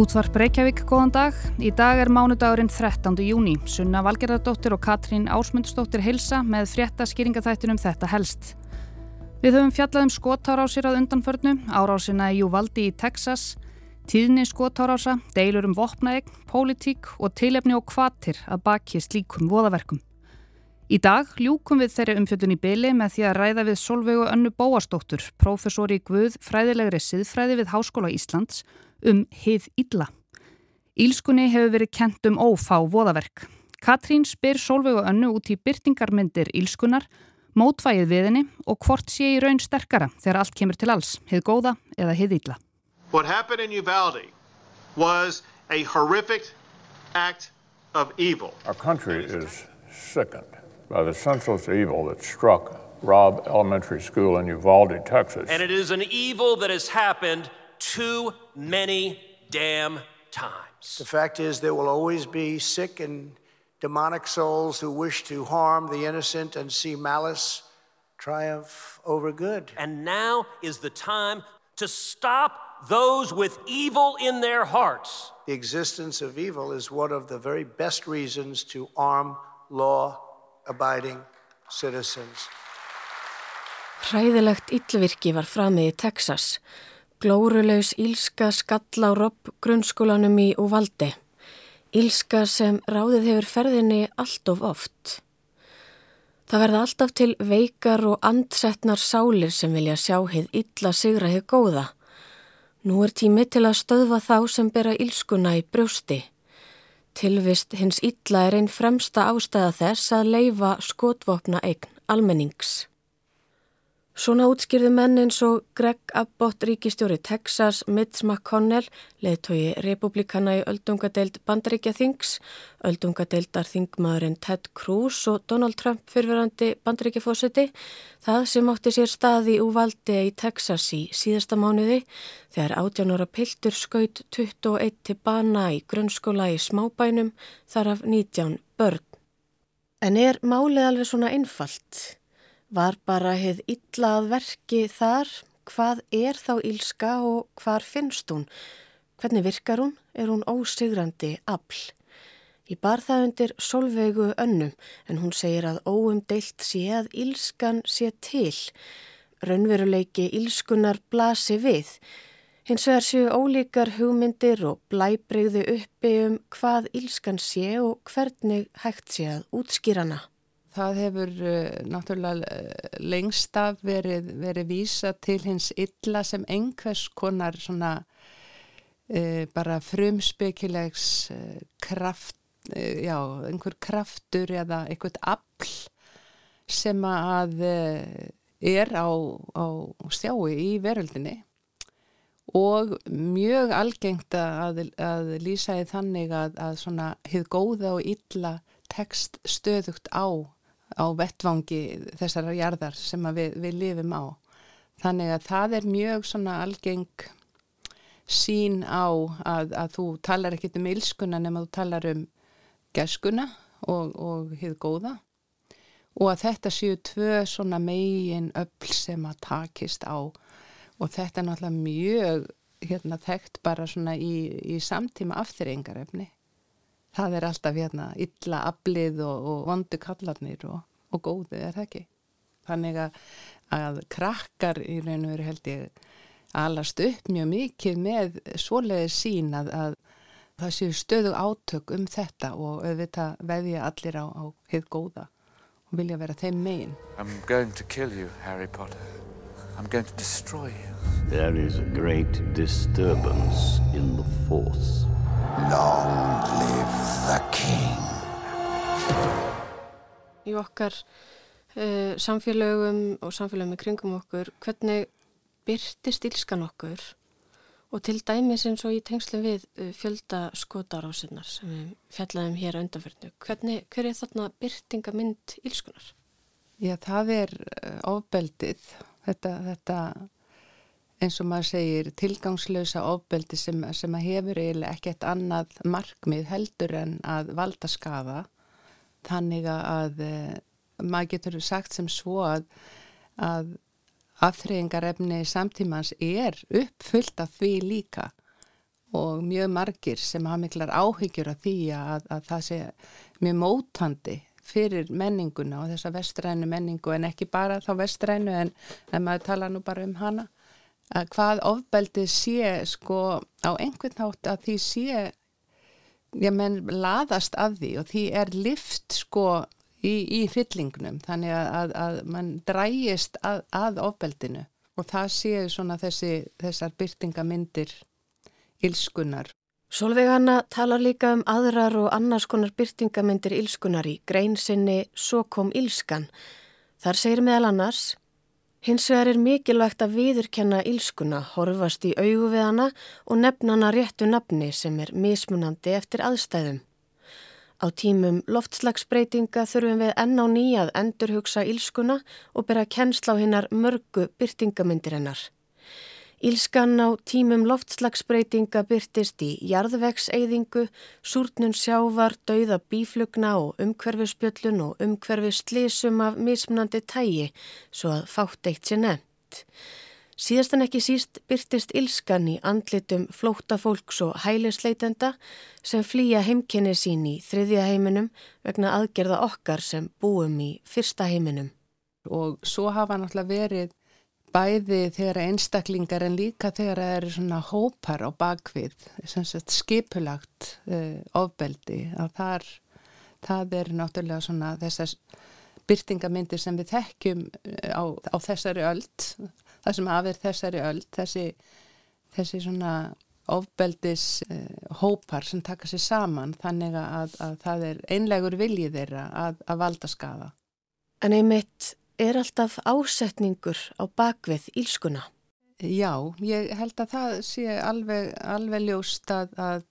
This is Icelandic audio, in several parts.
Útvarp Reykjavík, góðan dag. Í dag er mánudagurinn 13. júni. Sunna Valgerðardóttir og Katrín Ásmundsdóttir hilsa með frétta skýringaþættinum þetta helst. Við höfum fjallað um skotárásir að undanförnu, árásina í Júvaldi í Texas, tíðni skotárása, deilur um vopnaegn, pólitík og tilefni og kvatir að baki slíkum voðaverkum. Í dag ljúkum við þeirri umfjöldun í byli með því að ræða við Solveigu Önnu Bóastóttur, professor í Guð fræðilegri siðfræði við Háskóla Íslands um hið illa. Ílskunni hefur verið kent um ófá voðaverk. Katrín spyr Solveigu Önnu út í byrtingarmyndir Ílskunnar, mótvægið við henni og hvort sé í raun sterkara þegar allt kemur til alls, hið góða eða hið illa. What happened in Uvalde was a horrific act of evil. Our country is sickened. by the senseless evil that struck Robb Elementary School in Uvalde, Texas. And it is an evil that has happened too many damn times. The fact is, there will always be sick and demonic souls who wish to harm the innocent and see malice triumph over good. And now is the time to stop those with evil in their hearts. The existence of evil is one of the very best reasons to arm law abiding citizens. Hræðilegt yllvirki var framið í Texas. Glórulegs ílska skall á ropp grunnskólanum í Uvalde. Ílska sem ráðið hefur ferðinni allt of oft. Það verða alltaf til veikar og andsetnar sálir sem vilja sjá heið illa sigra heið góða. Nú er tími til að stöðva þá sem bera ílskuna í brjósti. Tilvist hins illa er einn fremsta ástæða þess að leifa skotvopna eign almennings. Svona útskýrðu menn eins og Greg Abbott, ríkistjóri Texas, Mitch McConnell, leðtogi republikana í öldungadeild Bandaríkja Þings, öldungadeildar Þingmaðurinn Ted Cruz og Donald Trump fyrfirandi Bandaríkja fósiti, það sem átti sér staði úr valdi í Texas í síðasta mánuði þegar 18 ára piltur skaut 21 til bana í grunnskóla í smábænum þar af 19 börn. En er málið alveg svona einfalt? Var bara heið illa að verki þar? Hvað er þá ílska og hvar finnst hún? Hvernig virkar hún? Er hún ósigrandi afl? Ég bar það undir solveigu önnum en hún segir að óumdeilt sé að ílskan sé til. Raunveruleiki ílskunar blasi við. Hins vegar séu ólíkar hugmyndir og blæbreyðu uppi um hvað ílskan sé og hvernig hægt sé að útskýrana. Það hefur uh, náttúrulega eh, lengst af verið, verið vísa til hins illa sem einhvers konar svona uh, bara frumspekilegs uh, kraft, já, einhver kraftur eða einhvert afl sem að er á, á stjái í veröldinni. Og mjög algengt að, að lýsa í þannig að, að svona hið góða og illa tekst stöðugt á á vettvangi þessara jarðar sem við, við lifum á. Þannig að það er mjög svona algeng sín á að, að þú talar ekkit um ilskuna nema þú talar um gerskuna og, og hið góða. Og að þetta séu tvö svona megin öll sem að takist á. Og þetta er náttúrulega mjög hérna, þekkt bara svona í, í samtíma afþyringarefni það er alltaf hérna illa aflið og, og vondu kallarnir og, og góðu er það ekki? Þannig að, að krakkar í raun og veru held ég alast upp mjög mikið með svoleiði sín að, að það séu stöðu átök um þetta og auðvitað veðja allir á, á hitt góða og vilja vera þeim megin. I'm going to kill you Harry Potter. I'm going to destroy you. There is a great disturbance in the force. Long live the king. Í okkar uh, samfélögum og samfélögum í kringum okkur, hvernig byrtist ílskan okkur og til dæmis eins og í tengslu við uh, fjölda skotarásinnar sem við fjallaðum hér að undanferðinu. Hvernig, hver er þarna byrtingamind ílskunar? Já, það er uh, ofbeldið. Þetta, þetta eins og maður segir tilgangslösa ofbeldi sem, sem að hefur eiginlega ekkert annað markmið heldur en að valda skafa þannig að e, maður getur sagt sem svo að, að aftreyingarefni samtímans er uppfullt af því líka. Og mjög margir sem hafa miklar áhyggjur af því að, að það sé mjög mótandi fyrir menninguna og þessa vestrænu menningu en ekki bara þá vestrænu en, en maður tala nú bara um hana að hvað ofbeldið sé sko á einhvern nátt að því sé já menn laðast að því og því er lift sko í, í fyllingnum þannig að, að, að mann drægist að, að ofbeldinu. Og það séu svona þessi, þessar byrtingamindir ílskunar Solveigana talar líka um aðrar og annars konar byrtingamindir ílskunar í grein sinni Svo kom ílskan. Þar segir meðal annars Hins vegar er mikilvægt að viðurkenna ílskuna, horfast í augu við hana og nefna hana réttu nafni sem er mismunandi eftir aðstæðum. Á tímum loftslagsbreytinga þurfum við enn á nýjað endurhugsa ílskuna og bera kennsla á hinnar mörgu byrtingamindir hennar. Ílskan á tímum loftslagsbreytinga byrtist í jarðvegseyðingu, súrnun sjávar, dauða bíflugna og umhverfisbjöllun og umhverfislísum af mismunandi tægi svo að fátt eitt sé nefnt. Síðastan ekki síst byrtist ílskan í andlitum flótafólks og hælisleitenda sem flýja heimkenni sín í þriðja heiminum vegna aðgerða okkar sem búum í fyrsta heiminum. Og svo hafa náttúrulega verið bæði þegar einstaklingar en líka þegar það eru svona hópar á bakvið, skipulagt uh, ofbeldi að þar, það er náttúrulega svona þessar byrtingamindir sem við þekkjum eh, á, á þessari öld, það sem afir þessari öld, þessi, þessi svona ofbeldis uh, hópar sem taka sér saman þannig að, að það er einlegur viljið þeirra að, að valda skafa. En einmitt er alltaf ásetningur á bakvið ílskuna? Já, ég held að það sé alveg, alveg ljóst að, að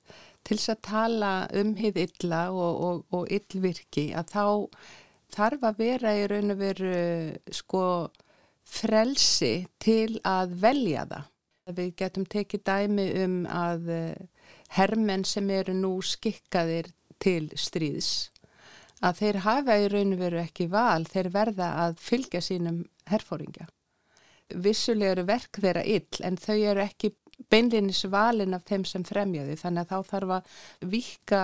til þess að tala um hið illa og, og, og illvirki að þá þarf að vera í raun og veru sko frelsi til að velja það. Við getum tekið dæmi um að eh, hermenn sem eru nú skikkaðir til stríðs að þeir hafa í raun og veru ekki val, þeir verða að fylgja sínum herfóringja. Vissulega eru verk þeirra ill en þau eru ekki beinlinis valin af þeim sem fremjaði þannig að þá þarf að vika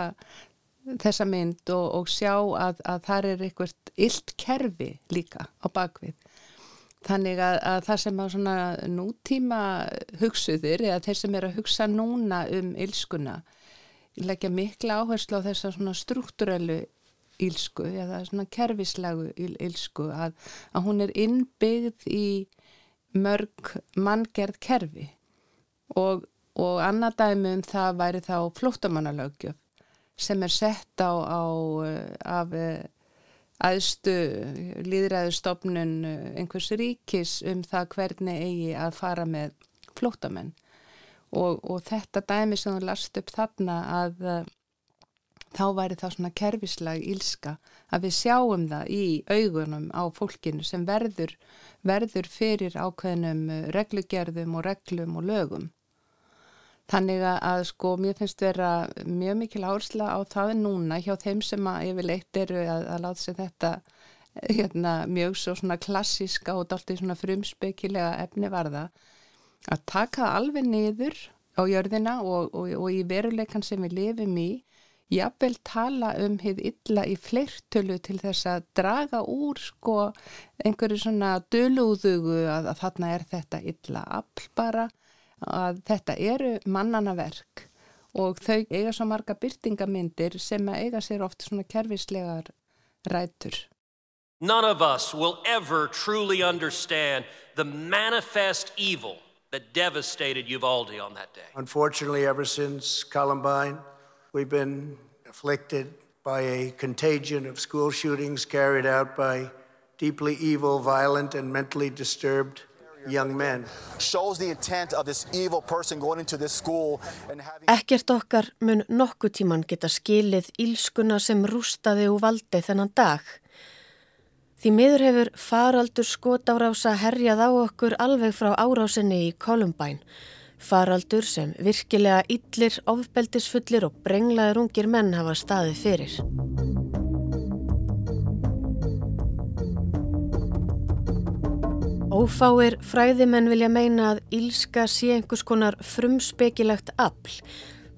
þessa mynd og, og sjá að, að það er eitthvað illt kerfi líka á bakvið. Þannig að, að það sem á svona nútíma hugsuðir eða þeir sem eru að hugsa núna um ilskuna leggja mikla áherslu á þessa svona struktúrelu ílsku eða svona kerfislegu ílsku að, að hún er innbyggð í mörg manngerð kerfi. Og, og annað dæmi um það væri þá flóttamannalögjöf sem er sett á, á af aðstu líðræðustofnun einhvers ríkis um það hvernig eigi að fara með flóttamenn. Og, og þetta dæmi sem þú last upp þarna að þá væri það svona kerfislag ílska að við sjáum það í augunum á fólkinu sem verður, verður fyrir ákveðnum uh, reglugerðum og reglum og lögum. Þannig að sko mér finnst vera mjög mikil ársla á það núna hjá þeim sem að yfirleitt eru að, að láta sig þetta hérna, mjög svo svona klassiska og dálta í svona frumspekilega efni varða að taka alveg niður á jörðina og, og, og í veruleikan sem við lifum í jafnvel tala um hið illa í fleirtölu til þess að draga úr sko einhverju svona dölúðugu að, að þarna er þetta illa afl bara að þetta eru mannana verk og þau eiga svo marga byrtingamindir sem eiga sér oft svona kervislegar rætur. None of us will ever truly understand the manifest evil that devastated Uvalde on that day. Unfortunately, ever since Columbine, We've been afflicted by a contagion of school shootings carried out by deeply evil, violent, and mentally disturbed young men. Shows the intent of this evil person going into this school and having... Ekkert okkar mun nokkuð tíman geta skilið ílskuna sem rústaði og valdi þennan dag. Því miður hefur faraldur skotárása herjað á okkur alveg frá árásinni í Columbine Faraldur sem virkilega yllir, ofbeldisfullir og brenglaður ungir menn hafa staðið fyrir. Ófáir fræðimenn vilja meina að ílska sé einhvers konar frumspekilegt afl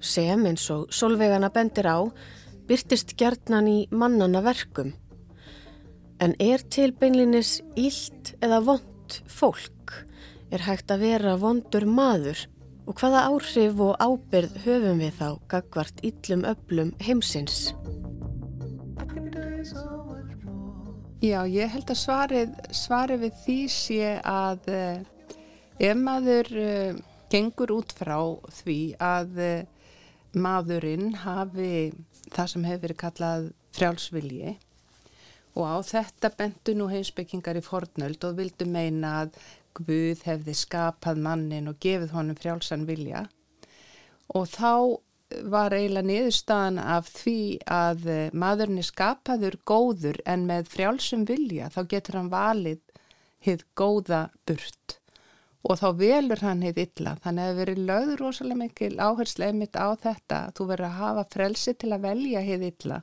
sem eins og solvegana bendir á byrtist gjarnan í mannana verkum. En er til beinlinis ílt eða vond fólk? Er hægt að vera vondur maður? Og hvaða áhrif og ábyrð höfum við þá gagvart íllum öllum heimsins? Já, ég held að svarið, svarið við því sé að uh, ef maður uh, gengur út frá því að uh, maðurinn hafi það sem hefur verið kallað frjálsvilji og á þetta bentu nú heimsbyggingar í fornöld og vildu meina að Guð hefði skapað mannin og gefið honum frjálsan vilja. Og þá var eiginlega niðurstaðan af því að eh, maðurinn er skapaður góður en með frjálsum vilja þá getur hann valið hitt góða burt. Og þá velur hann hitt illa. Þannig að verið lögður rosalega mikil áherslu einmitt á þetta þú verður að hafa frelsi til að velja hitt illa.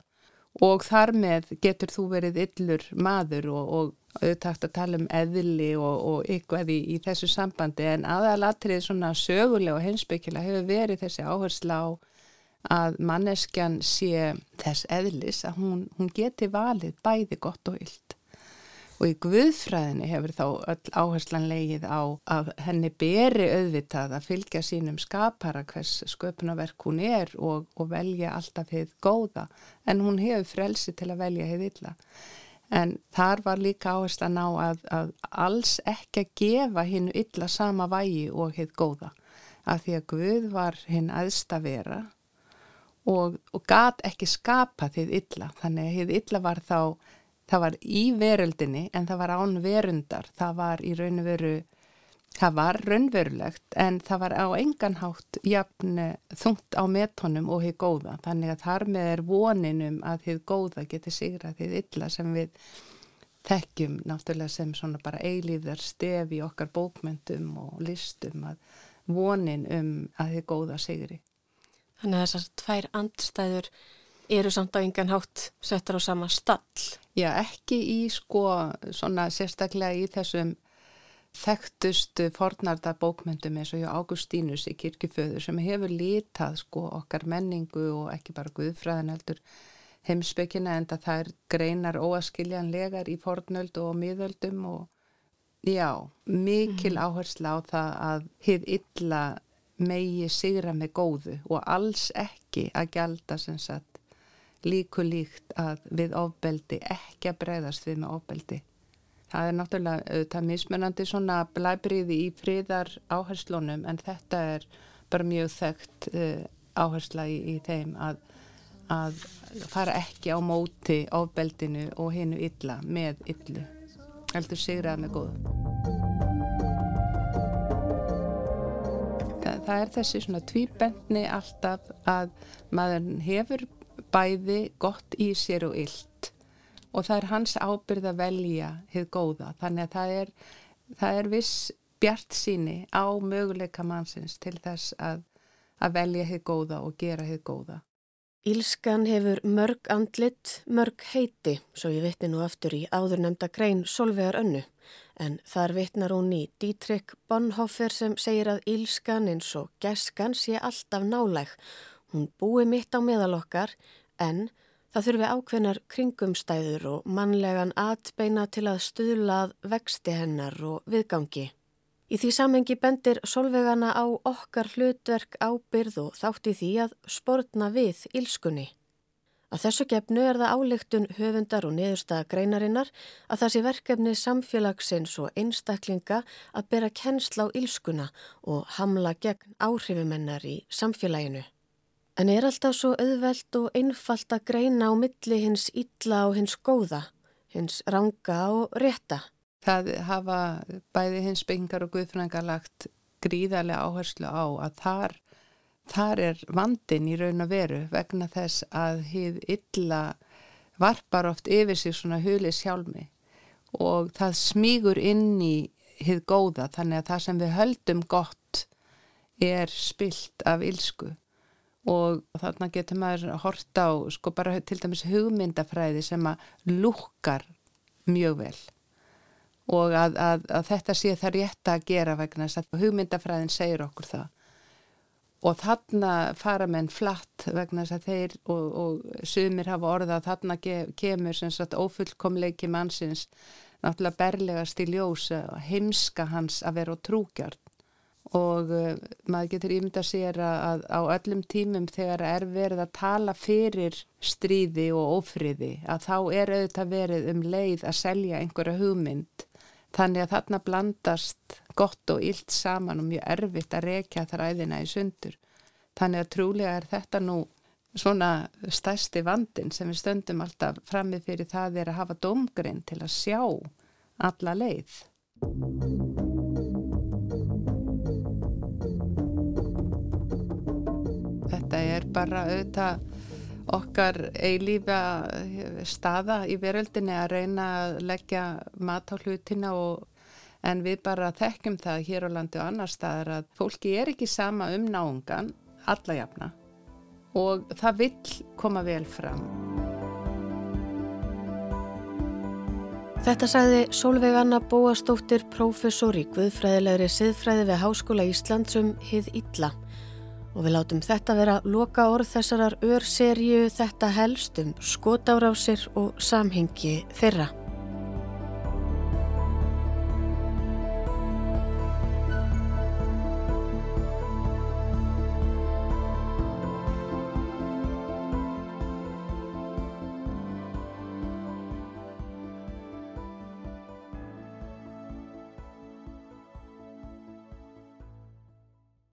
Og þar með getur þú verið illur maður og, og auðvitað að tala um eðli og, og ykkur í, í þessu sambandi en aðalatrið svona sögulega og hensbyggilega hefur verið þessi áherslu á að manneskjan sé þess eðlis að hún, hún geti valið bæði gott og yllt. Og í Guðfræðinni hefur þá öll áherslan leigið á að henni beri auðvitað að fylgja sínum skapara hvers sköpunaverk hún er og, og velja alltaf heið góða en hún hefur frelsi til að velja heið illa. En þar var líka áherslan á að, að alls ekki að gefa hinnu illa sama vægi og heið góða. Af því að Guð var hinn aðsta vera og, og gat ekki skapa þið illa þannig að þið illa var þá það var í veröldinni en það var án verundar það var í raun og veru það var raunverulegt en það var á enganhátt jafn þungt á metónum og þið góða þannig að þar með er voninum að þið góða geti sigra þið illa sem við þekkjum náttúrulega sem svona bara eilíðar stef í okkar bókmyndum og listum að vonin um að þið góða sigri Þannig að þessar tvær andstæður eru samt á yngan hátt settar á sama stall. Já, ekki í sko svona sérstaklega í þessum þekktustu fornarda bókmyndum eins og hjá Águstínus í kirkiföður sem hefur lítað sko okkar menningu og ekki bara guðfræðin heldur heimsbyggina en það er greinar óaskiljanlegar í fornöld og miðöldum og já, mikil mm. áhersla á það að hið illa megi sigra með góðu og alls ekki að gjalda sem sagt líku líkt að við ofbeldi ekki að breyðast við með ofbeldi. Það er náttúrulega auðvitað mismunandi svona blæbriði í fríðar áherslunum en þetta er bara mjög þekkt uh, áhersla í, í þeim að, að fara ekki á móti ofbeldinu og hinnu illa með illu. Heldur sigrað með góðu. það er þessi svona tvíbendni alltaf að maður hefur bæði gott í sér og illt og það er hans ábyrð að velja hið góða þannig að það er, það er viss bjart síni á möguleika mannsins til þess að, að velja hið góða og gera hið góða. Ílskan hefur mörg andlit, mörg heiti, svo ég vitti nú aftur í áðurnemda grein Solvegar önnu en þar vitnar hún í Dietrich Bonhoeffer sem segir að ílskan eins og geskan sé alltaf náleg. Hún búi mitt á meðal okkar en það þurfi ákveðnar kringumstæður og mannlegan atbeina til að stuðlað vexti hennar og viðgangi. Í því samengi bendir solvegana á okkar hlutverk ábyrð og þátti því að spórna við ílskunni. Að þessu gefnu er það áleiktun höfundar og niðurstaða greinarinnar að það sé verkefni samfélagsins og einstaklinga að bera kennsla á ílskuna og hamla gegn áhrifumennar í samfélaginu. En er alltaf svo auðvelt og einfalt að greina á milli hins illa og hins góða, hins ranga og rétta? Það hafa bæði hins byggingar og guðfrængar lagt gríðarlega áherslu á að þar þar er vandin í raun og veru vegna þess að hið illa varpar oft yfir sig svona hulis hjálmi og það smígur inn í hið góða þannig að það sem við höldum gott er spilt af ílsku og þarna getur maður hort á sko bara til dæmis hugmyndafræði sem að lúkar mjög vel. Og að, að, að þetta sé það rétt að gera vegna þess að hugmyndafræðin segir okkur það. Og þarna fara menn flatt vegna þess að þeir og, og sumir hafa orðað að þarna kemur sem sagt ofullkomleiki mannsins náttúrulega berlegast í ljós heimska hans að vera á trúgjart og uh, maður getur ímynda sér að, að á öllum tímum þegar er verið að tala fyrir stríði og ofriði að þá er auðvitað verið um leið að selja einhverja hugmynd. Þannig að þarna blandast gott og illt saman og mjög erfitt að rekja þræðina í sundur. Þannig að trúlega er þetta nú svona stæsti vandin sem við stöndum alltaf framið fyrir það er að hafa domgrein til að sjá alla leið bara auðvitað okkar eilífa staða í veröldinni að reyna að leggja mat á hlutina og en við bara þekkjum það hér á landi og annar staðar að fólki er ekki sama um náungan alla jafna og það vill koma vel fram. Þetta sagði Solveig Anna Bóastóttir, prófessor í Guðfræðilegri siðfræði við Háskóla Íslandsum hið Ítla. Og við látum þetta vera loka orð þessarar örserju þetta helst um skotárásir og samhengi þeirra.